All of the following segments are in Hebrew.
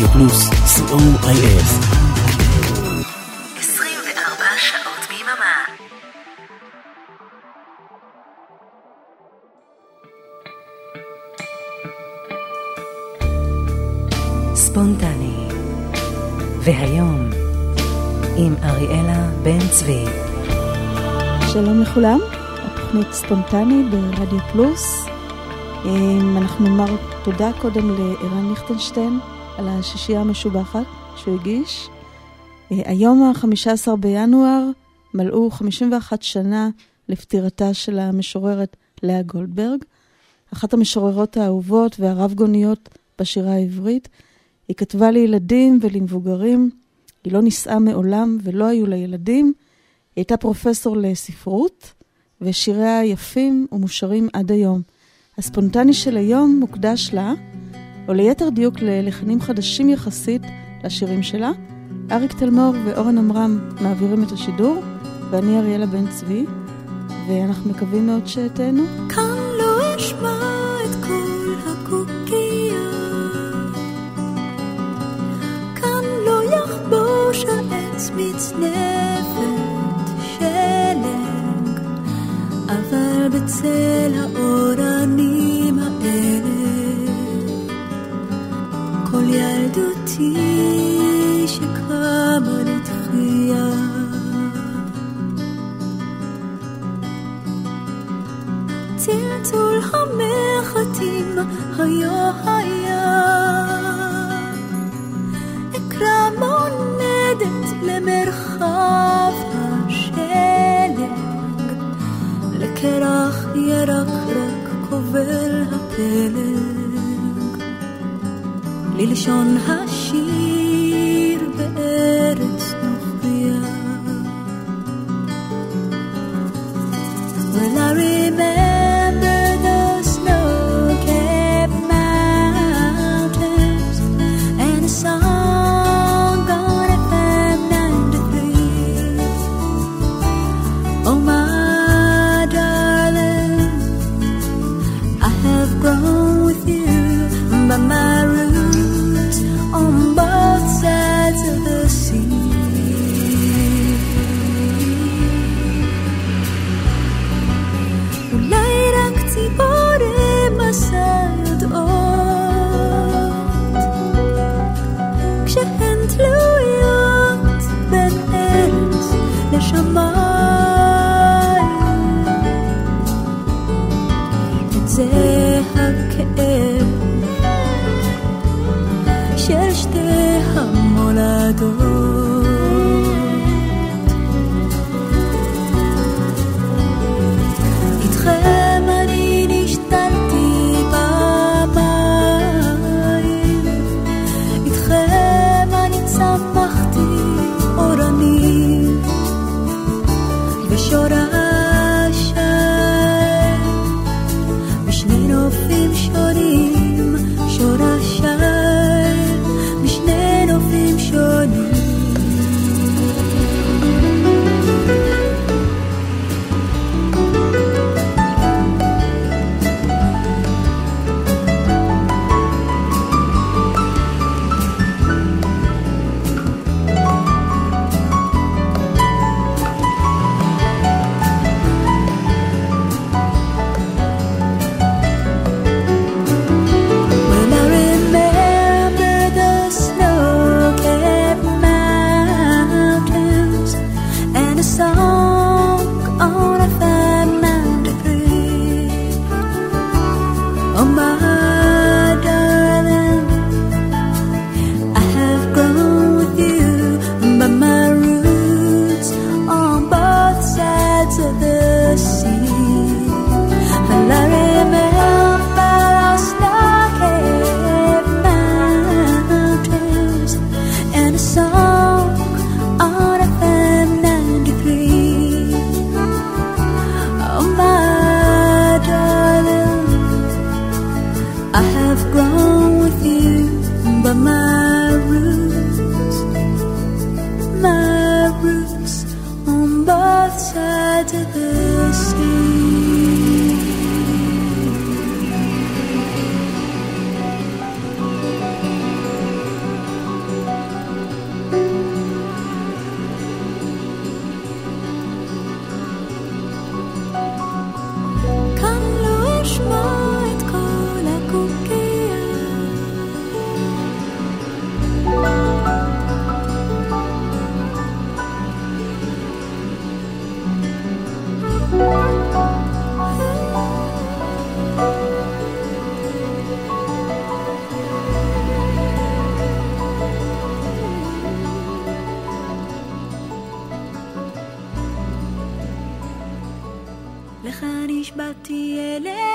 רדיו פלוס, co.il. 24 שעות ביממה. ספונטני. והיום, עם אריאלה בן צבי. שלום לכולם, התוכנית ספונטני ברדיו פלוס. אמ, אנחנו נאמר תודה קודם לערן ליכטנשטיין על השישייה המשובחת שהוא הגיש. אה, היום ה-15 בינואר מלאו 51 שנה לפטירתה של המשוררת לאה גולדברג, אחת המשוררות האהובות והרב גוניות בשירה העברית. היא כתבה לילדים ולמבוגרים, היא לא נישאה מעולם ולא היו לה ילדים. היא הייתה פרופסור לספרות, ושיריה יפים ומושרים עד היום. הספונטני של היום מוקדש לה, או ליתר דיוק ללחנים חדשים יחסית לשירים שלה. אריק תלמור ואורן עמרם מעבירים את השידור, ואני אריאלה בן צבי, ואנחנו מקווים מאוד שתהנו. כאן לא אשמע את כל הקוקייה, כאן לא יחבוש העץ מצנפת שלג, אבל בצל האורנים האלה, כל ילדותי שקמה לתחייה. צלצול המחטים היה היה אקרא מונדת למרחב השלג לקרח ירקרק קובל הפלג ללשון השיר ti.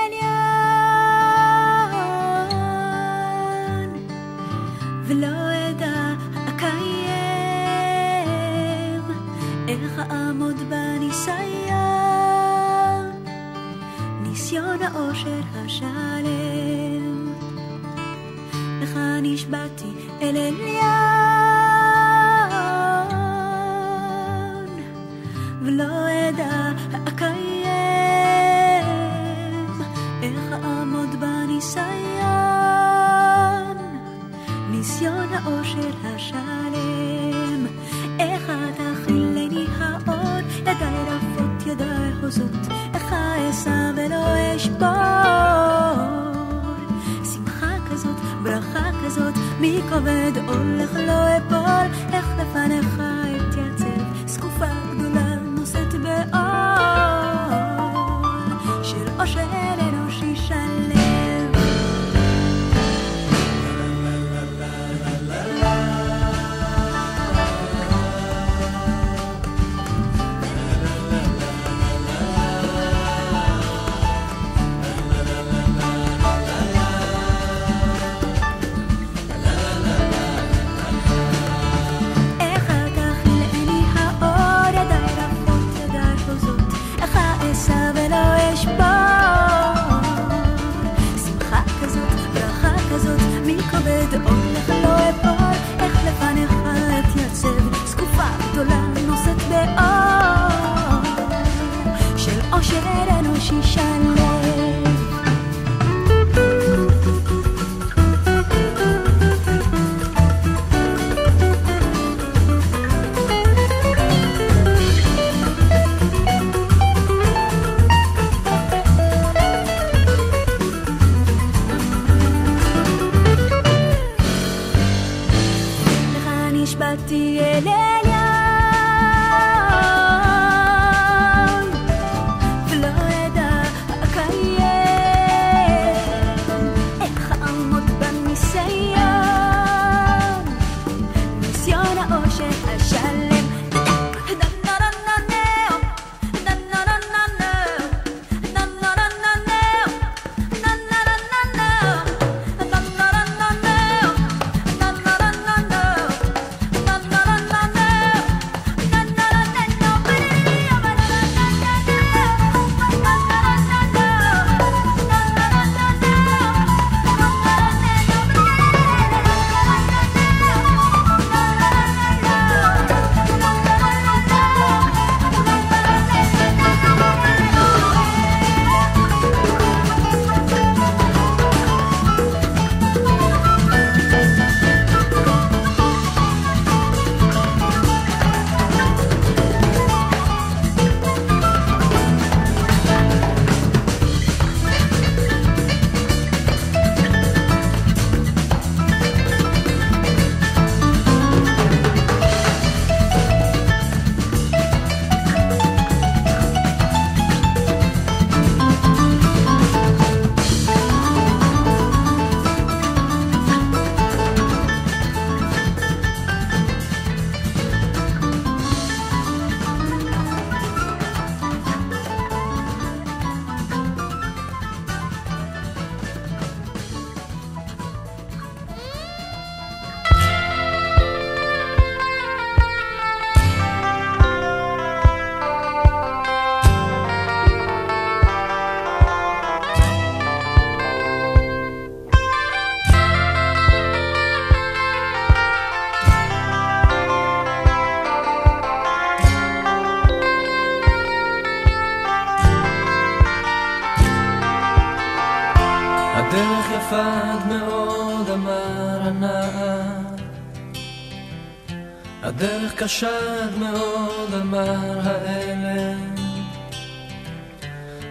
חשד מאוד על מר האלה.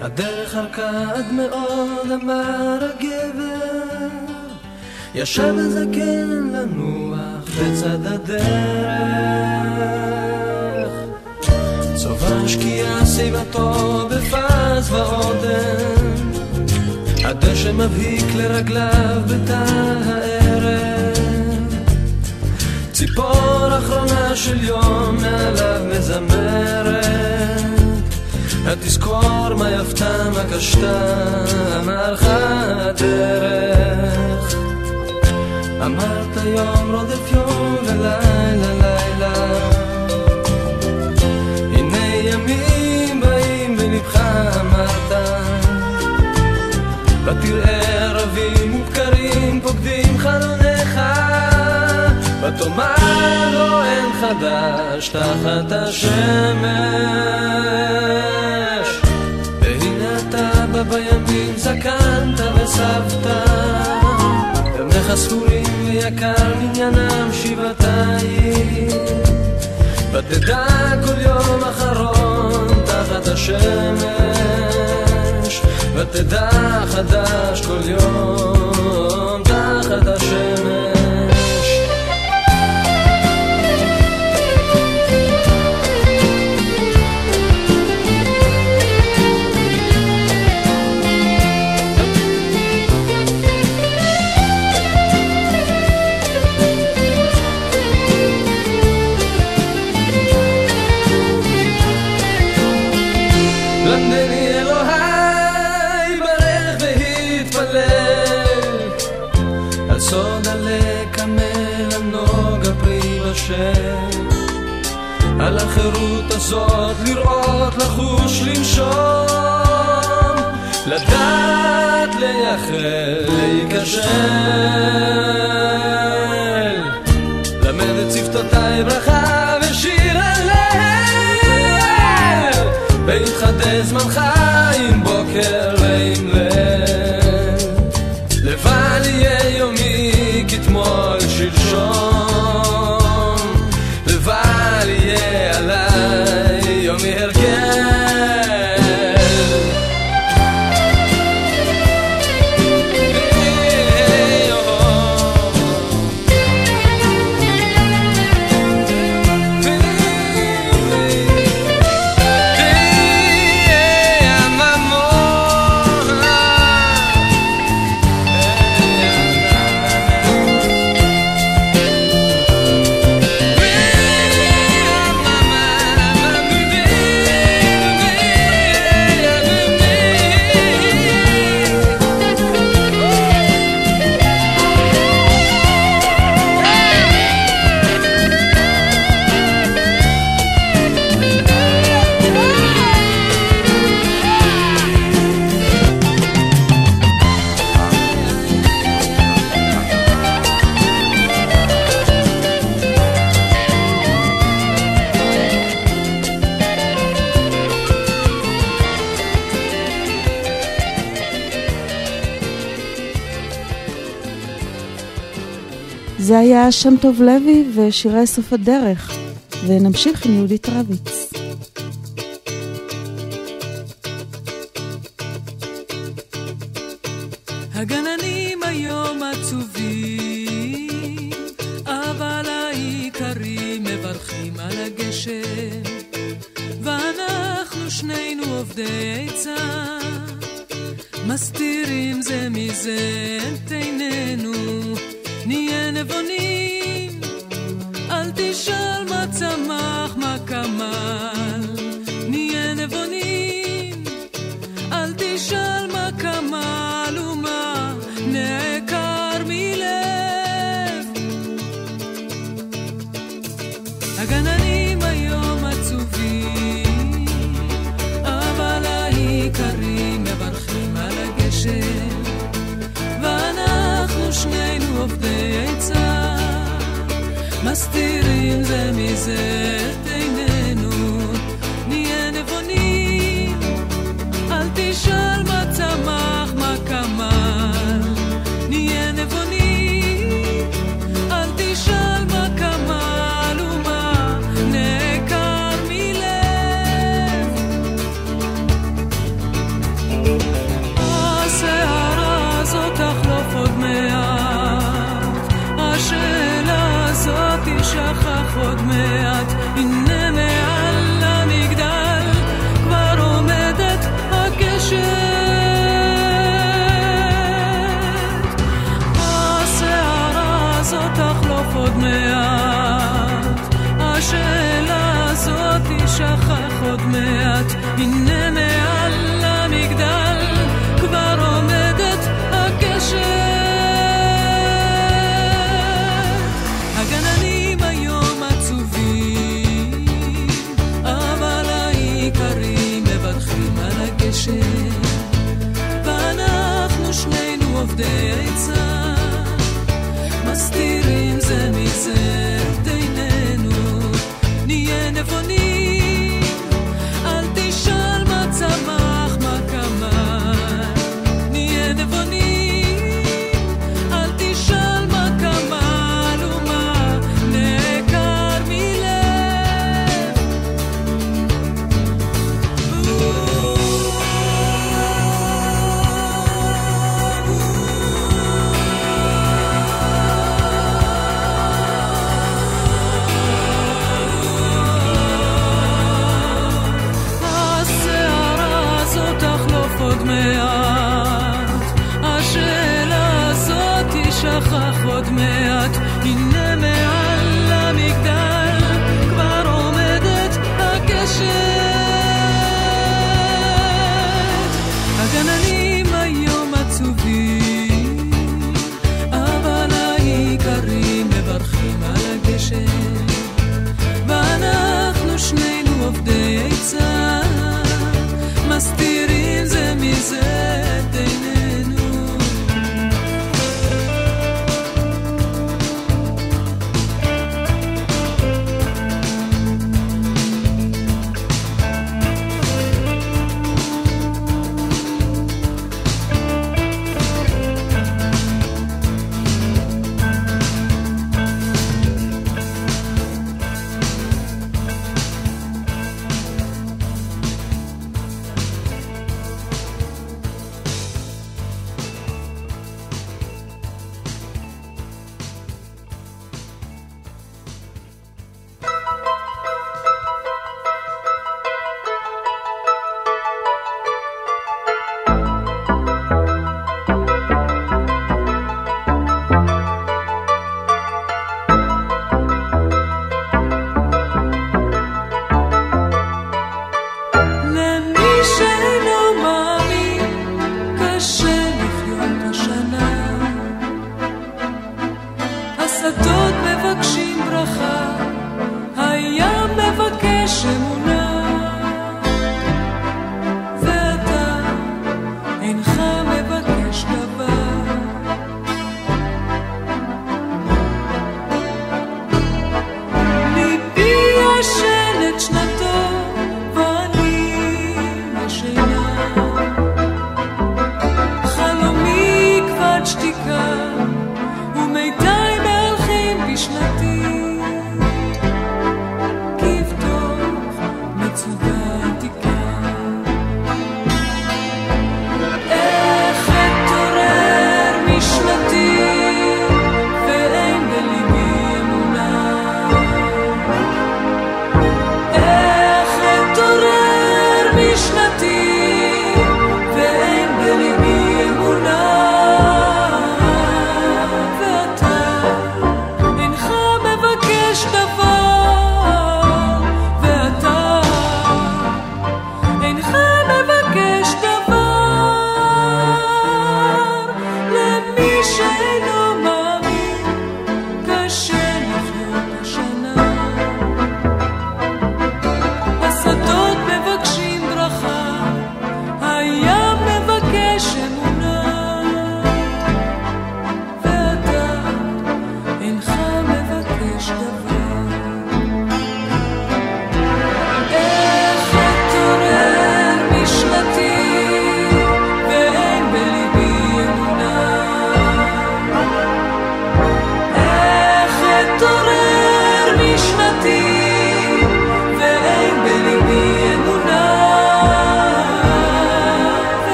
הדרך הרקד מאוד אמר הגבר. ישב הזקן כן לנוח בצד הדרך. צובר שקיעה סיבתו בפז ועודן. הדשא מבהיק לרגליו בתא ציפור אחרונה של יום מעליו מזמרת. התזכור מה יפתה מה קשתה אמרך הדרך. אמרת יום רודף יום ולילה לילה. הנה ימים באים בלבך אמרת. ותראה ערבים ובקרים פוקדים חלוניך. ותאמר לו אין חדש תחת השמש. והנה אתה בא בימים זקנת וסבת. ימיך ספורים ויקר מניינם שבעתיים. ותדע כל יום אחרון תחת השמש. ותדע חדש כל יום תחת השמש. החירות הזאת לראות, לחוש, לנשום, לדעת, לייחל, להיכשל. למד את שפתותיי ברכה ושיר הלל, ויתחדש זמנך שם טוב לוי ושירי סוף הדרך, ונמשיך עם יהודית רביץ. העיקרים מברכים על הגשם. ואנחנו שנינו עובדי עצה, מסתירים זה מזה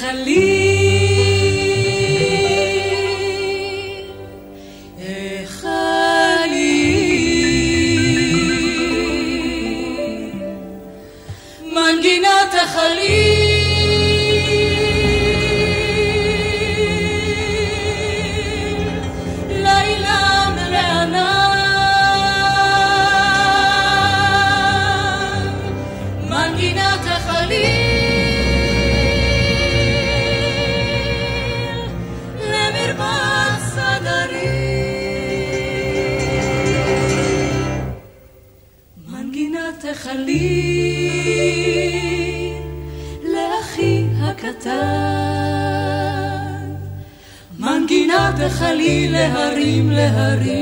חלילה. hari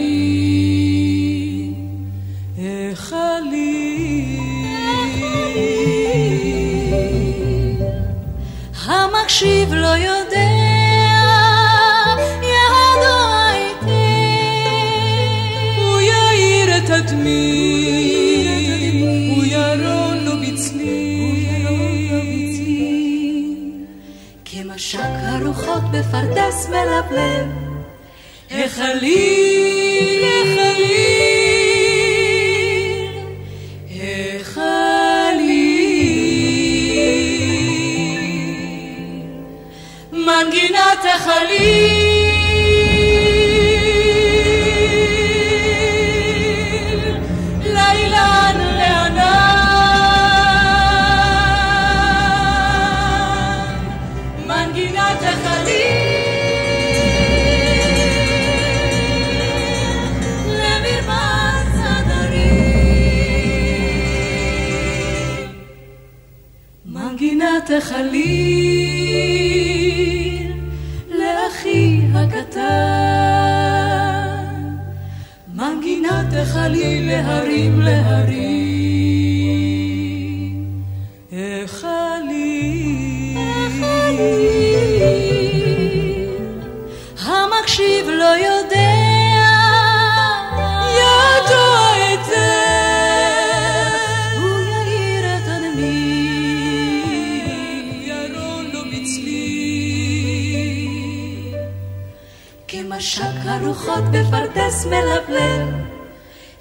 ארוחות בפרדס מלבלב,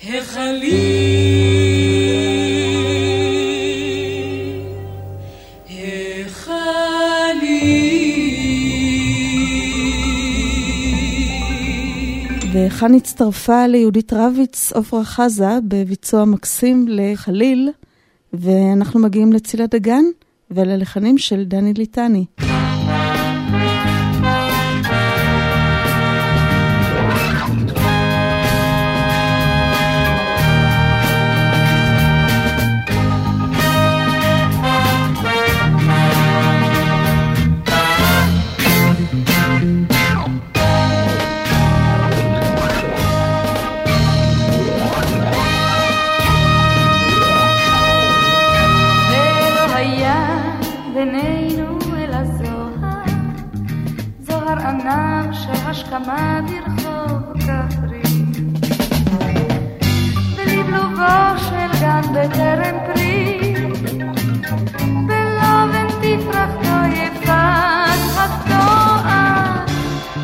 החליל, החליל. וכאן הצטרפה ליהודית רביץ עפרה חזה בביצוע מקסים לחליל, ואנחנו מגיעים לצילה דגן וללחנים של דני ליטני. השכמה ברחוב כפרי. בלבלובו של גן בטרם פרי, בלובן תפרחתו יפת הפתועה,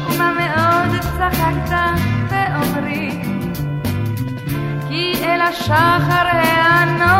ומה מאוד צחקת ואומרי, כי אל השחר הענות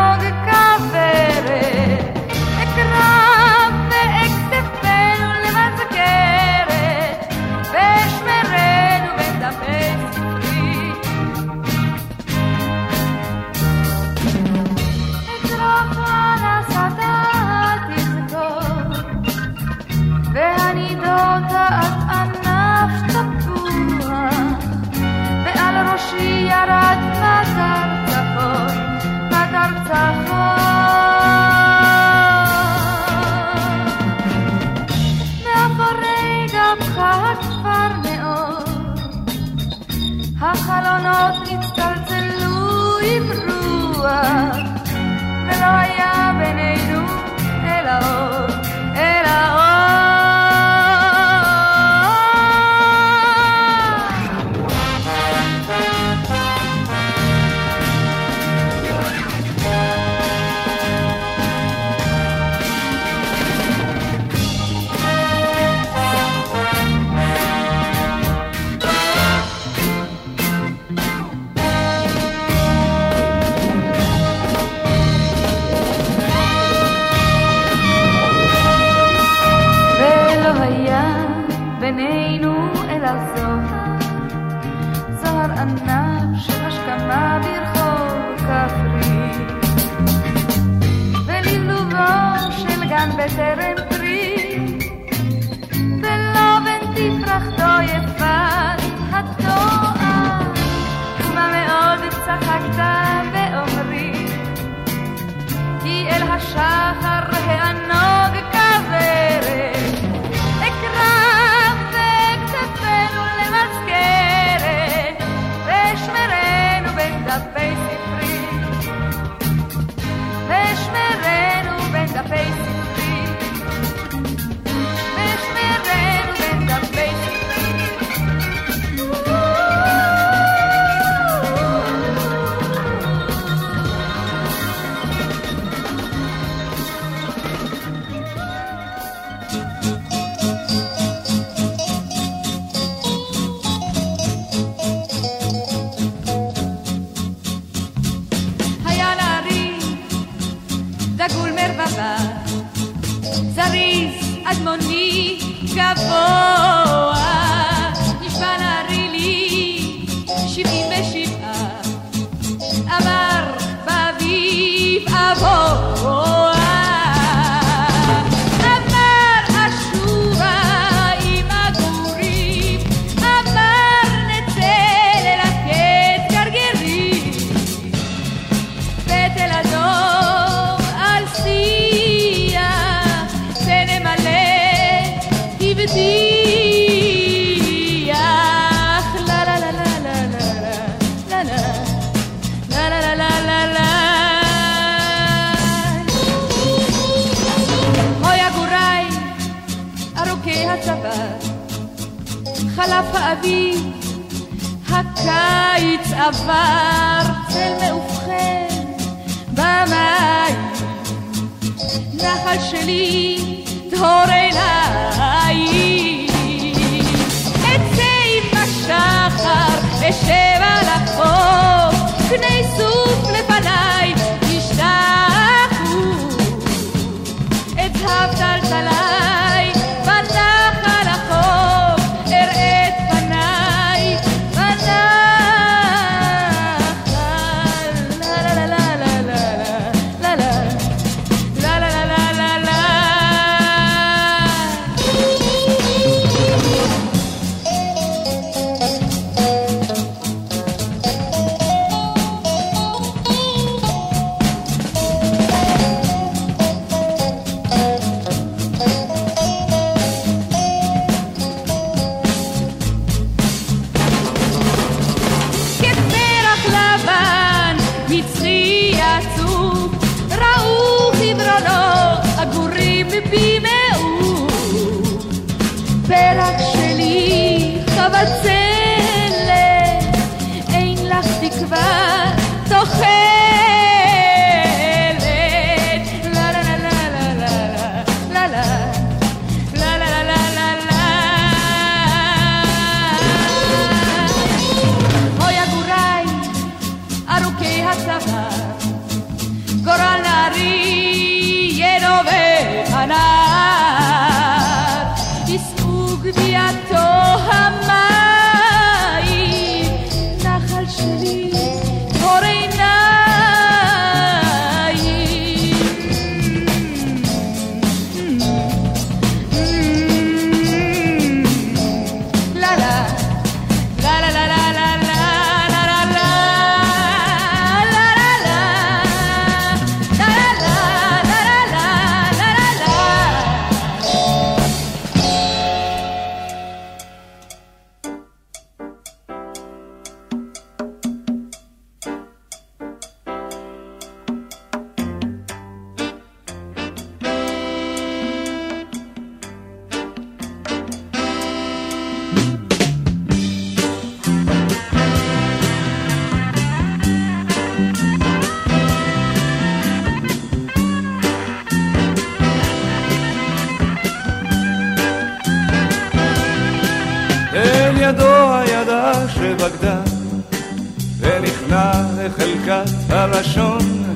לחלקת הלשון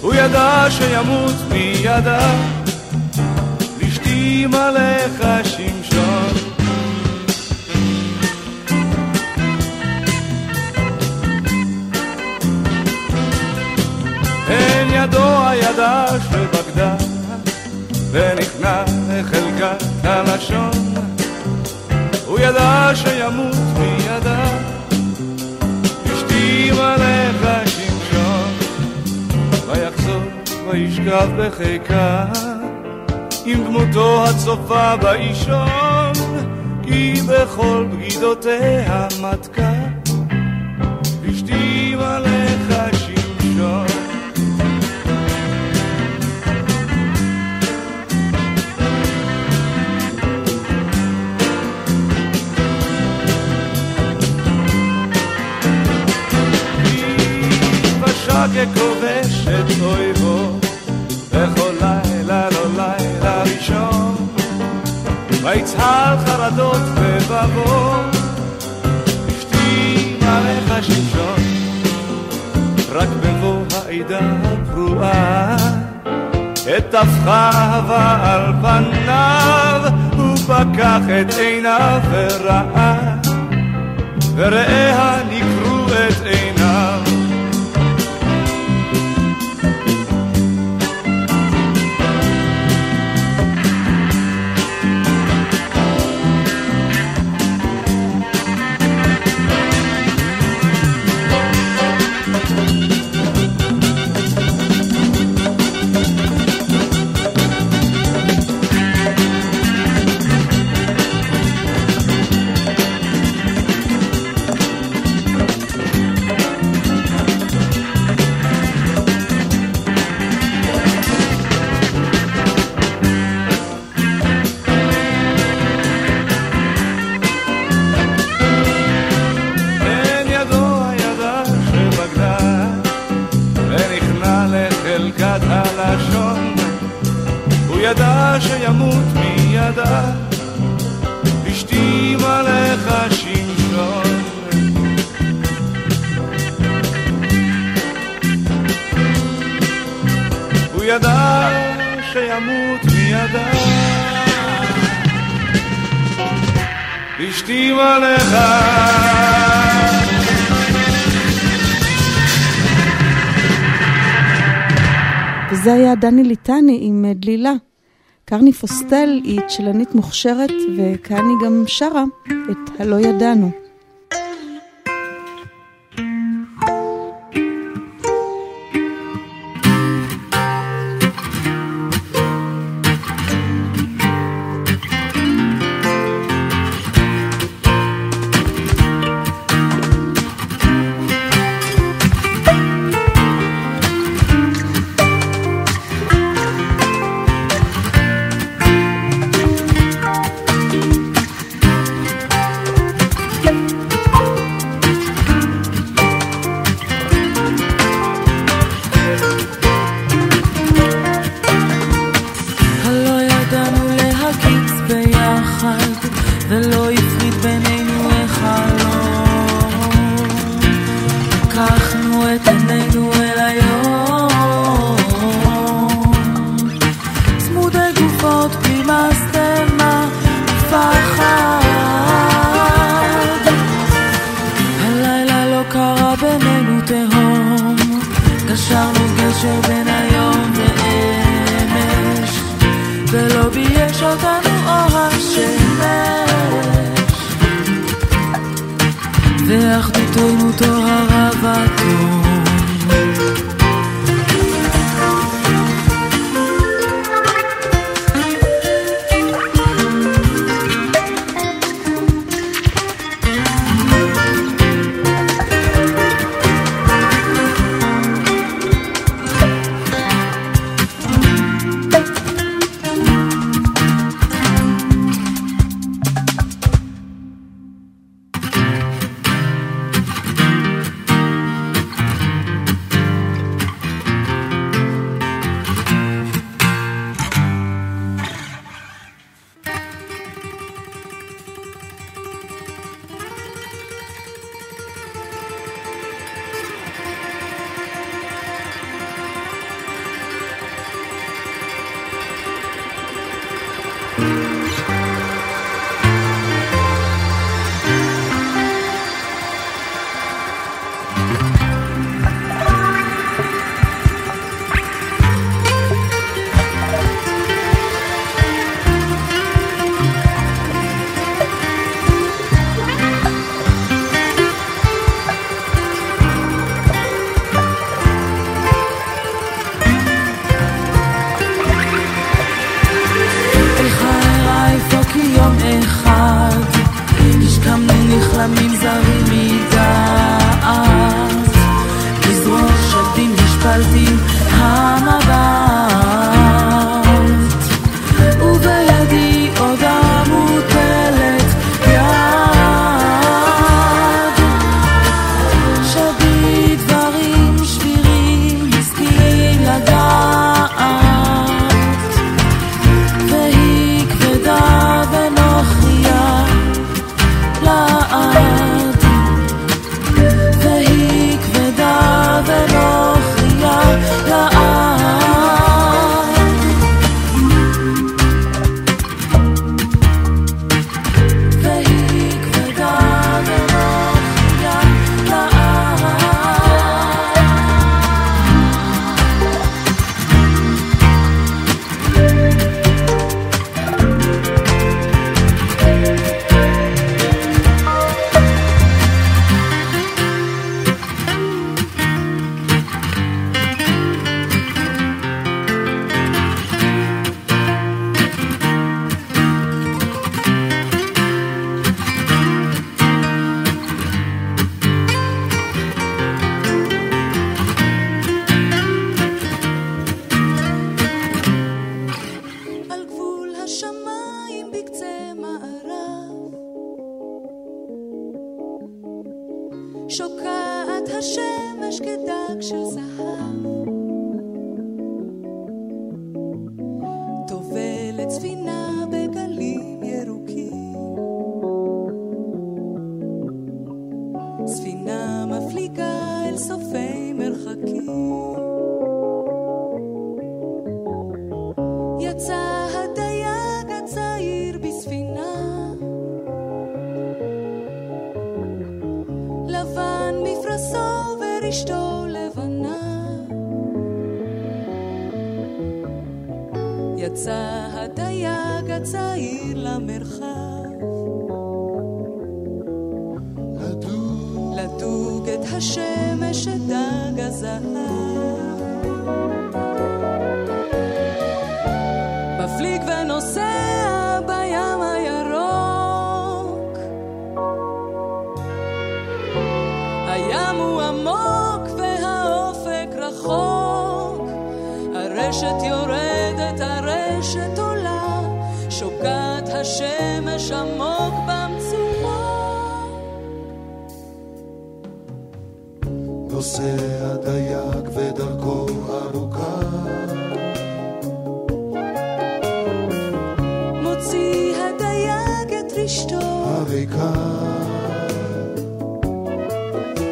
הוא ידע שימות מידה. לשתי מלך שמשון. אין ידו הידה וישכב בחיקה עם דמותו הצופה באישון כי בכל בגידותיה מתקה. אשתי מלך שמשון ככובש את ויצהל חרדות ובבוא אשתי מעליך שמשון רק בבוא העידה הפרועה את אהבה על פניו הוא פקח את עיניו וראה. וראה נקרו אשתי מלך שמשון הוא ידע שימות מידה. אשתי מלך וזה היה דני ליטני עם אה, דלילה. קרני פוסטל היא צ'לנית מוכשרת, וכאן היא גם שרה את הלא ידענו.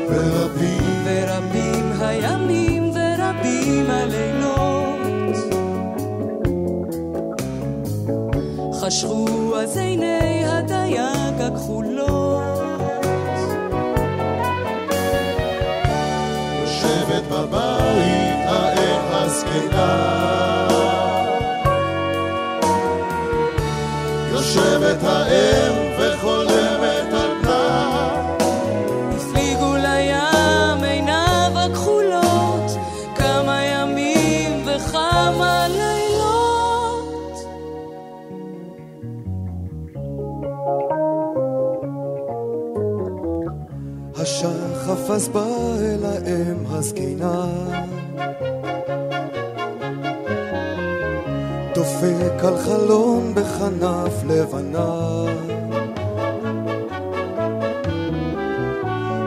ורבים ורבים הימים ורבים הלילות. חשכו אז עיני הדייג הכחולות. יושבת בבית האם יושבת האם אז באה אל האם הזקנה. דופק על חלום בחנף לבנה.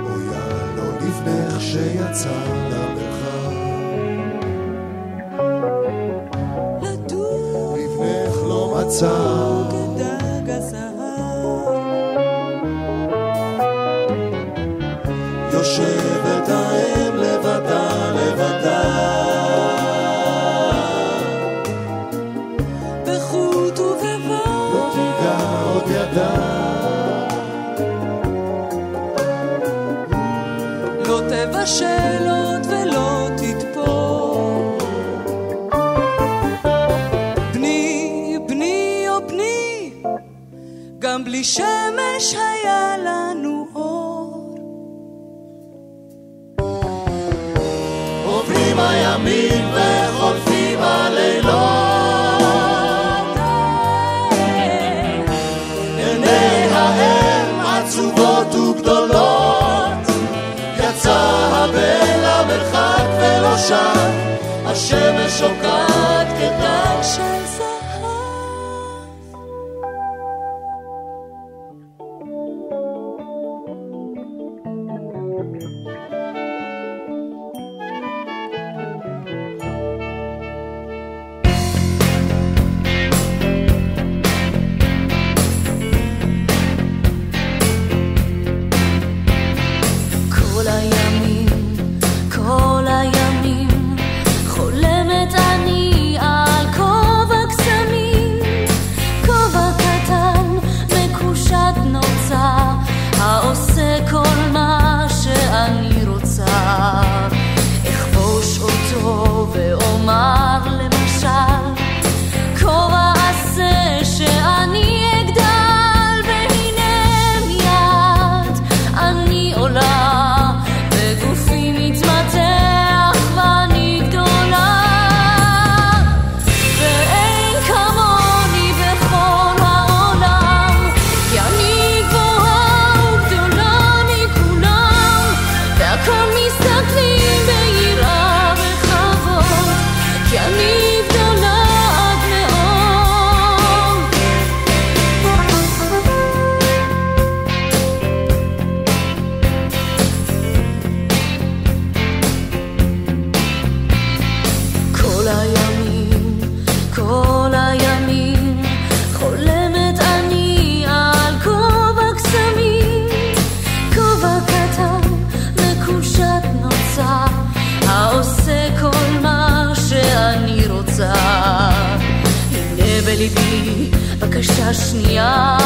אויה לא לבנך שיצא למרחב. לבנך לא מצא קמים וחולפים הלילות. עיני האם עצובות וגדולות, יצא הבן למרחק ולא שם, השמש שוקעת כדג של... Chociaż ja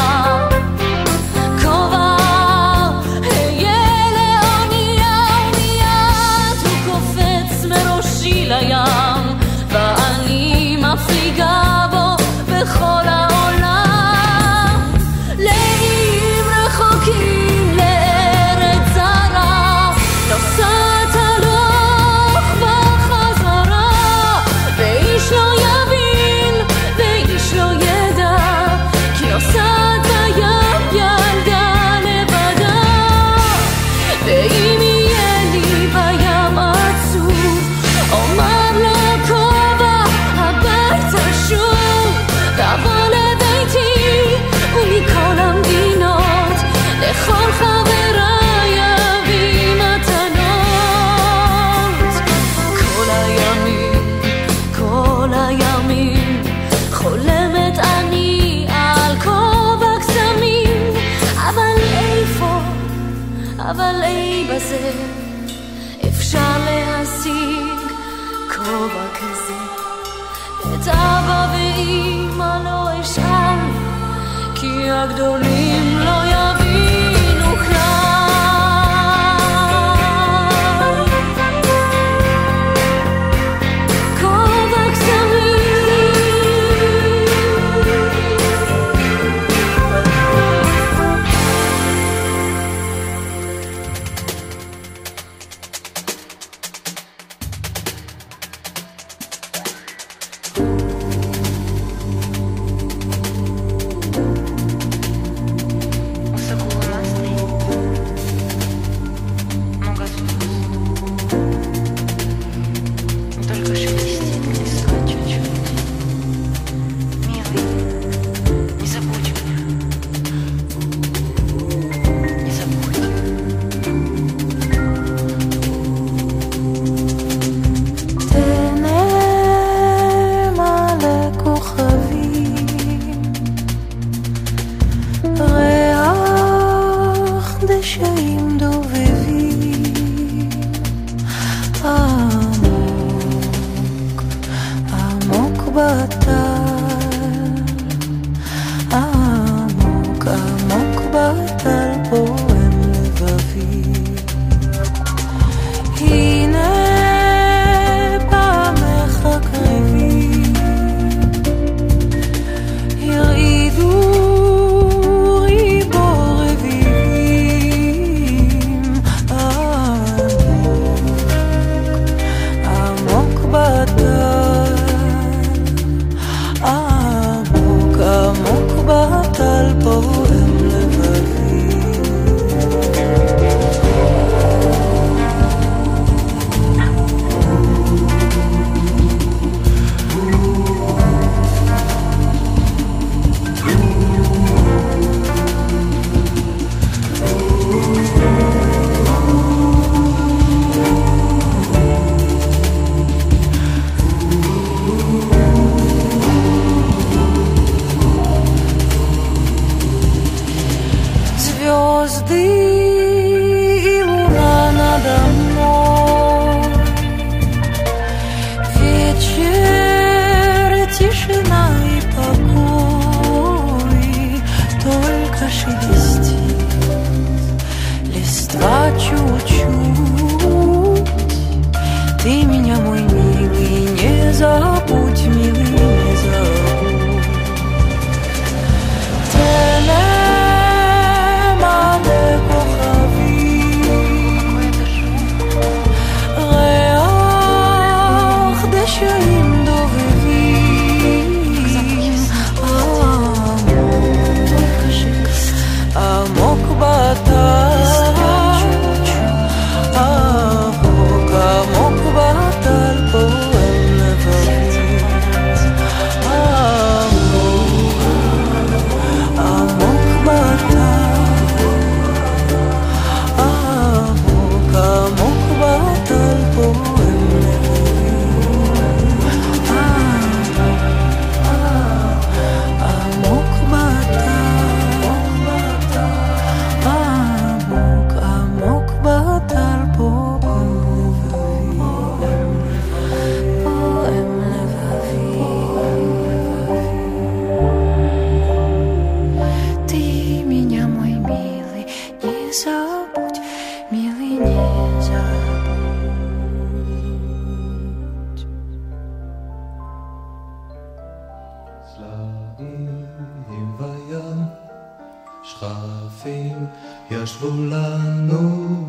שכפים ישבו לנו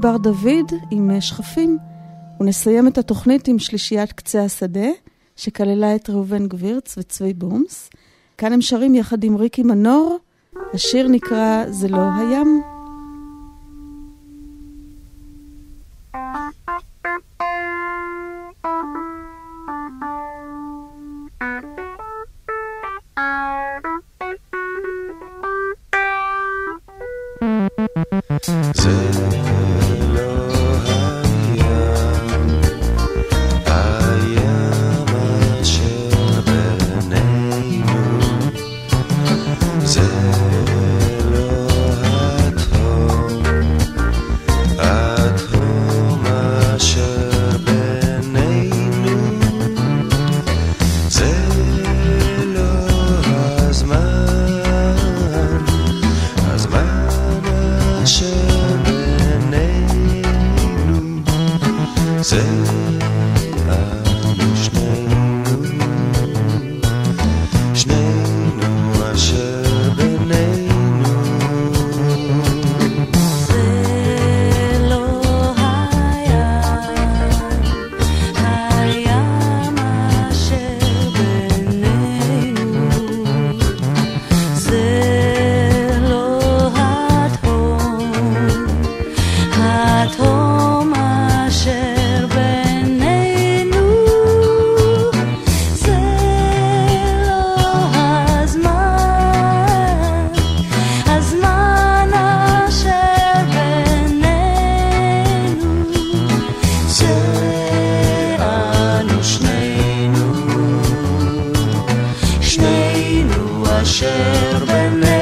בר דוד עם שכפים, ונסיים את התוכנית עם שלישיית קצה השדה, שכללה את ראובן גבירץ וצבי בומס. כאן הם שרים יחד עם ריקי מנור, השיר נקרא "זה לא הים". sorprender.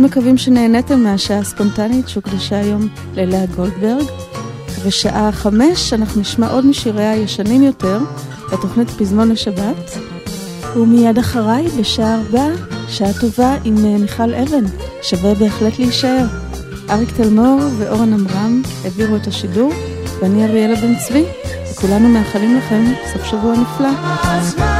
מקווים שנהניתם מהשעה הספונטנית שהוקדשה היום ללאה גולדברג. בשעה חמש אנחנו נשמע עוד משיריה הישנים יותר, בתוכנית פזמון לשבת. ומיד אחריי, בשעה ארבע, שעה טובה עם אה, מיכל אבן, שווה בהחלט להישאר. אריק תלמור ואורן עמרם העבירו את השידור, ואני אריאלה בן צבי, וכולנו מאחלים לכם סוף שבוע נפלא.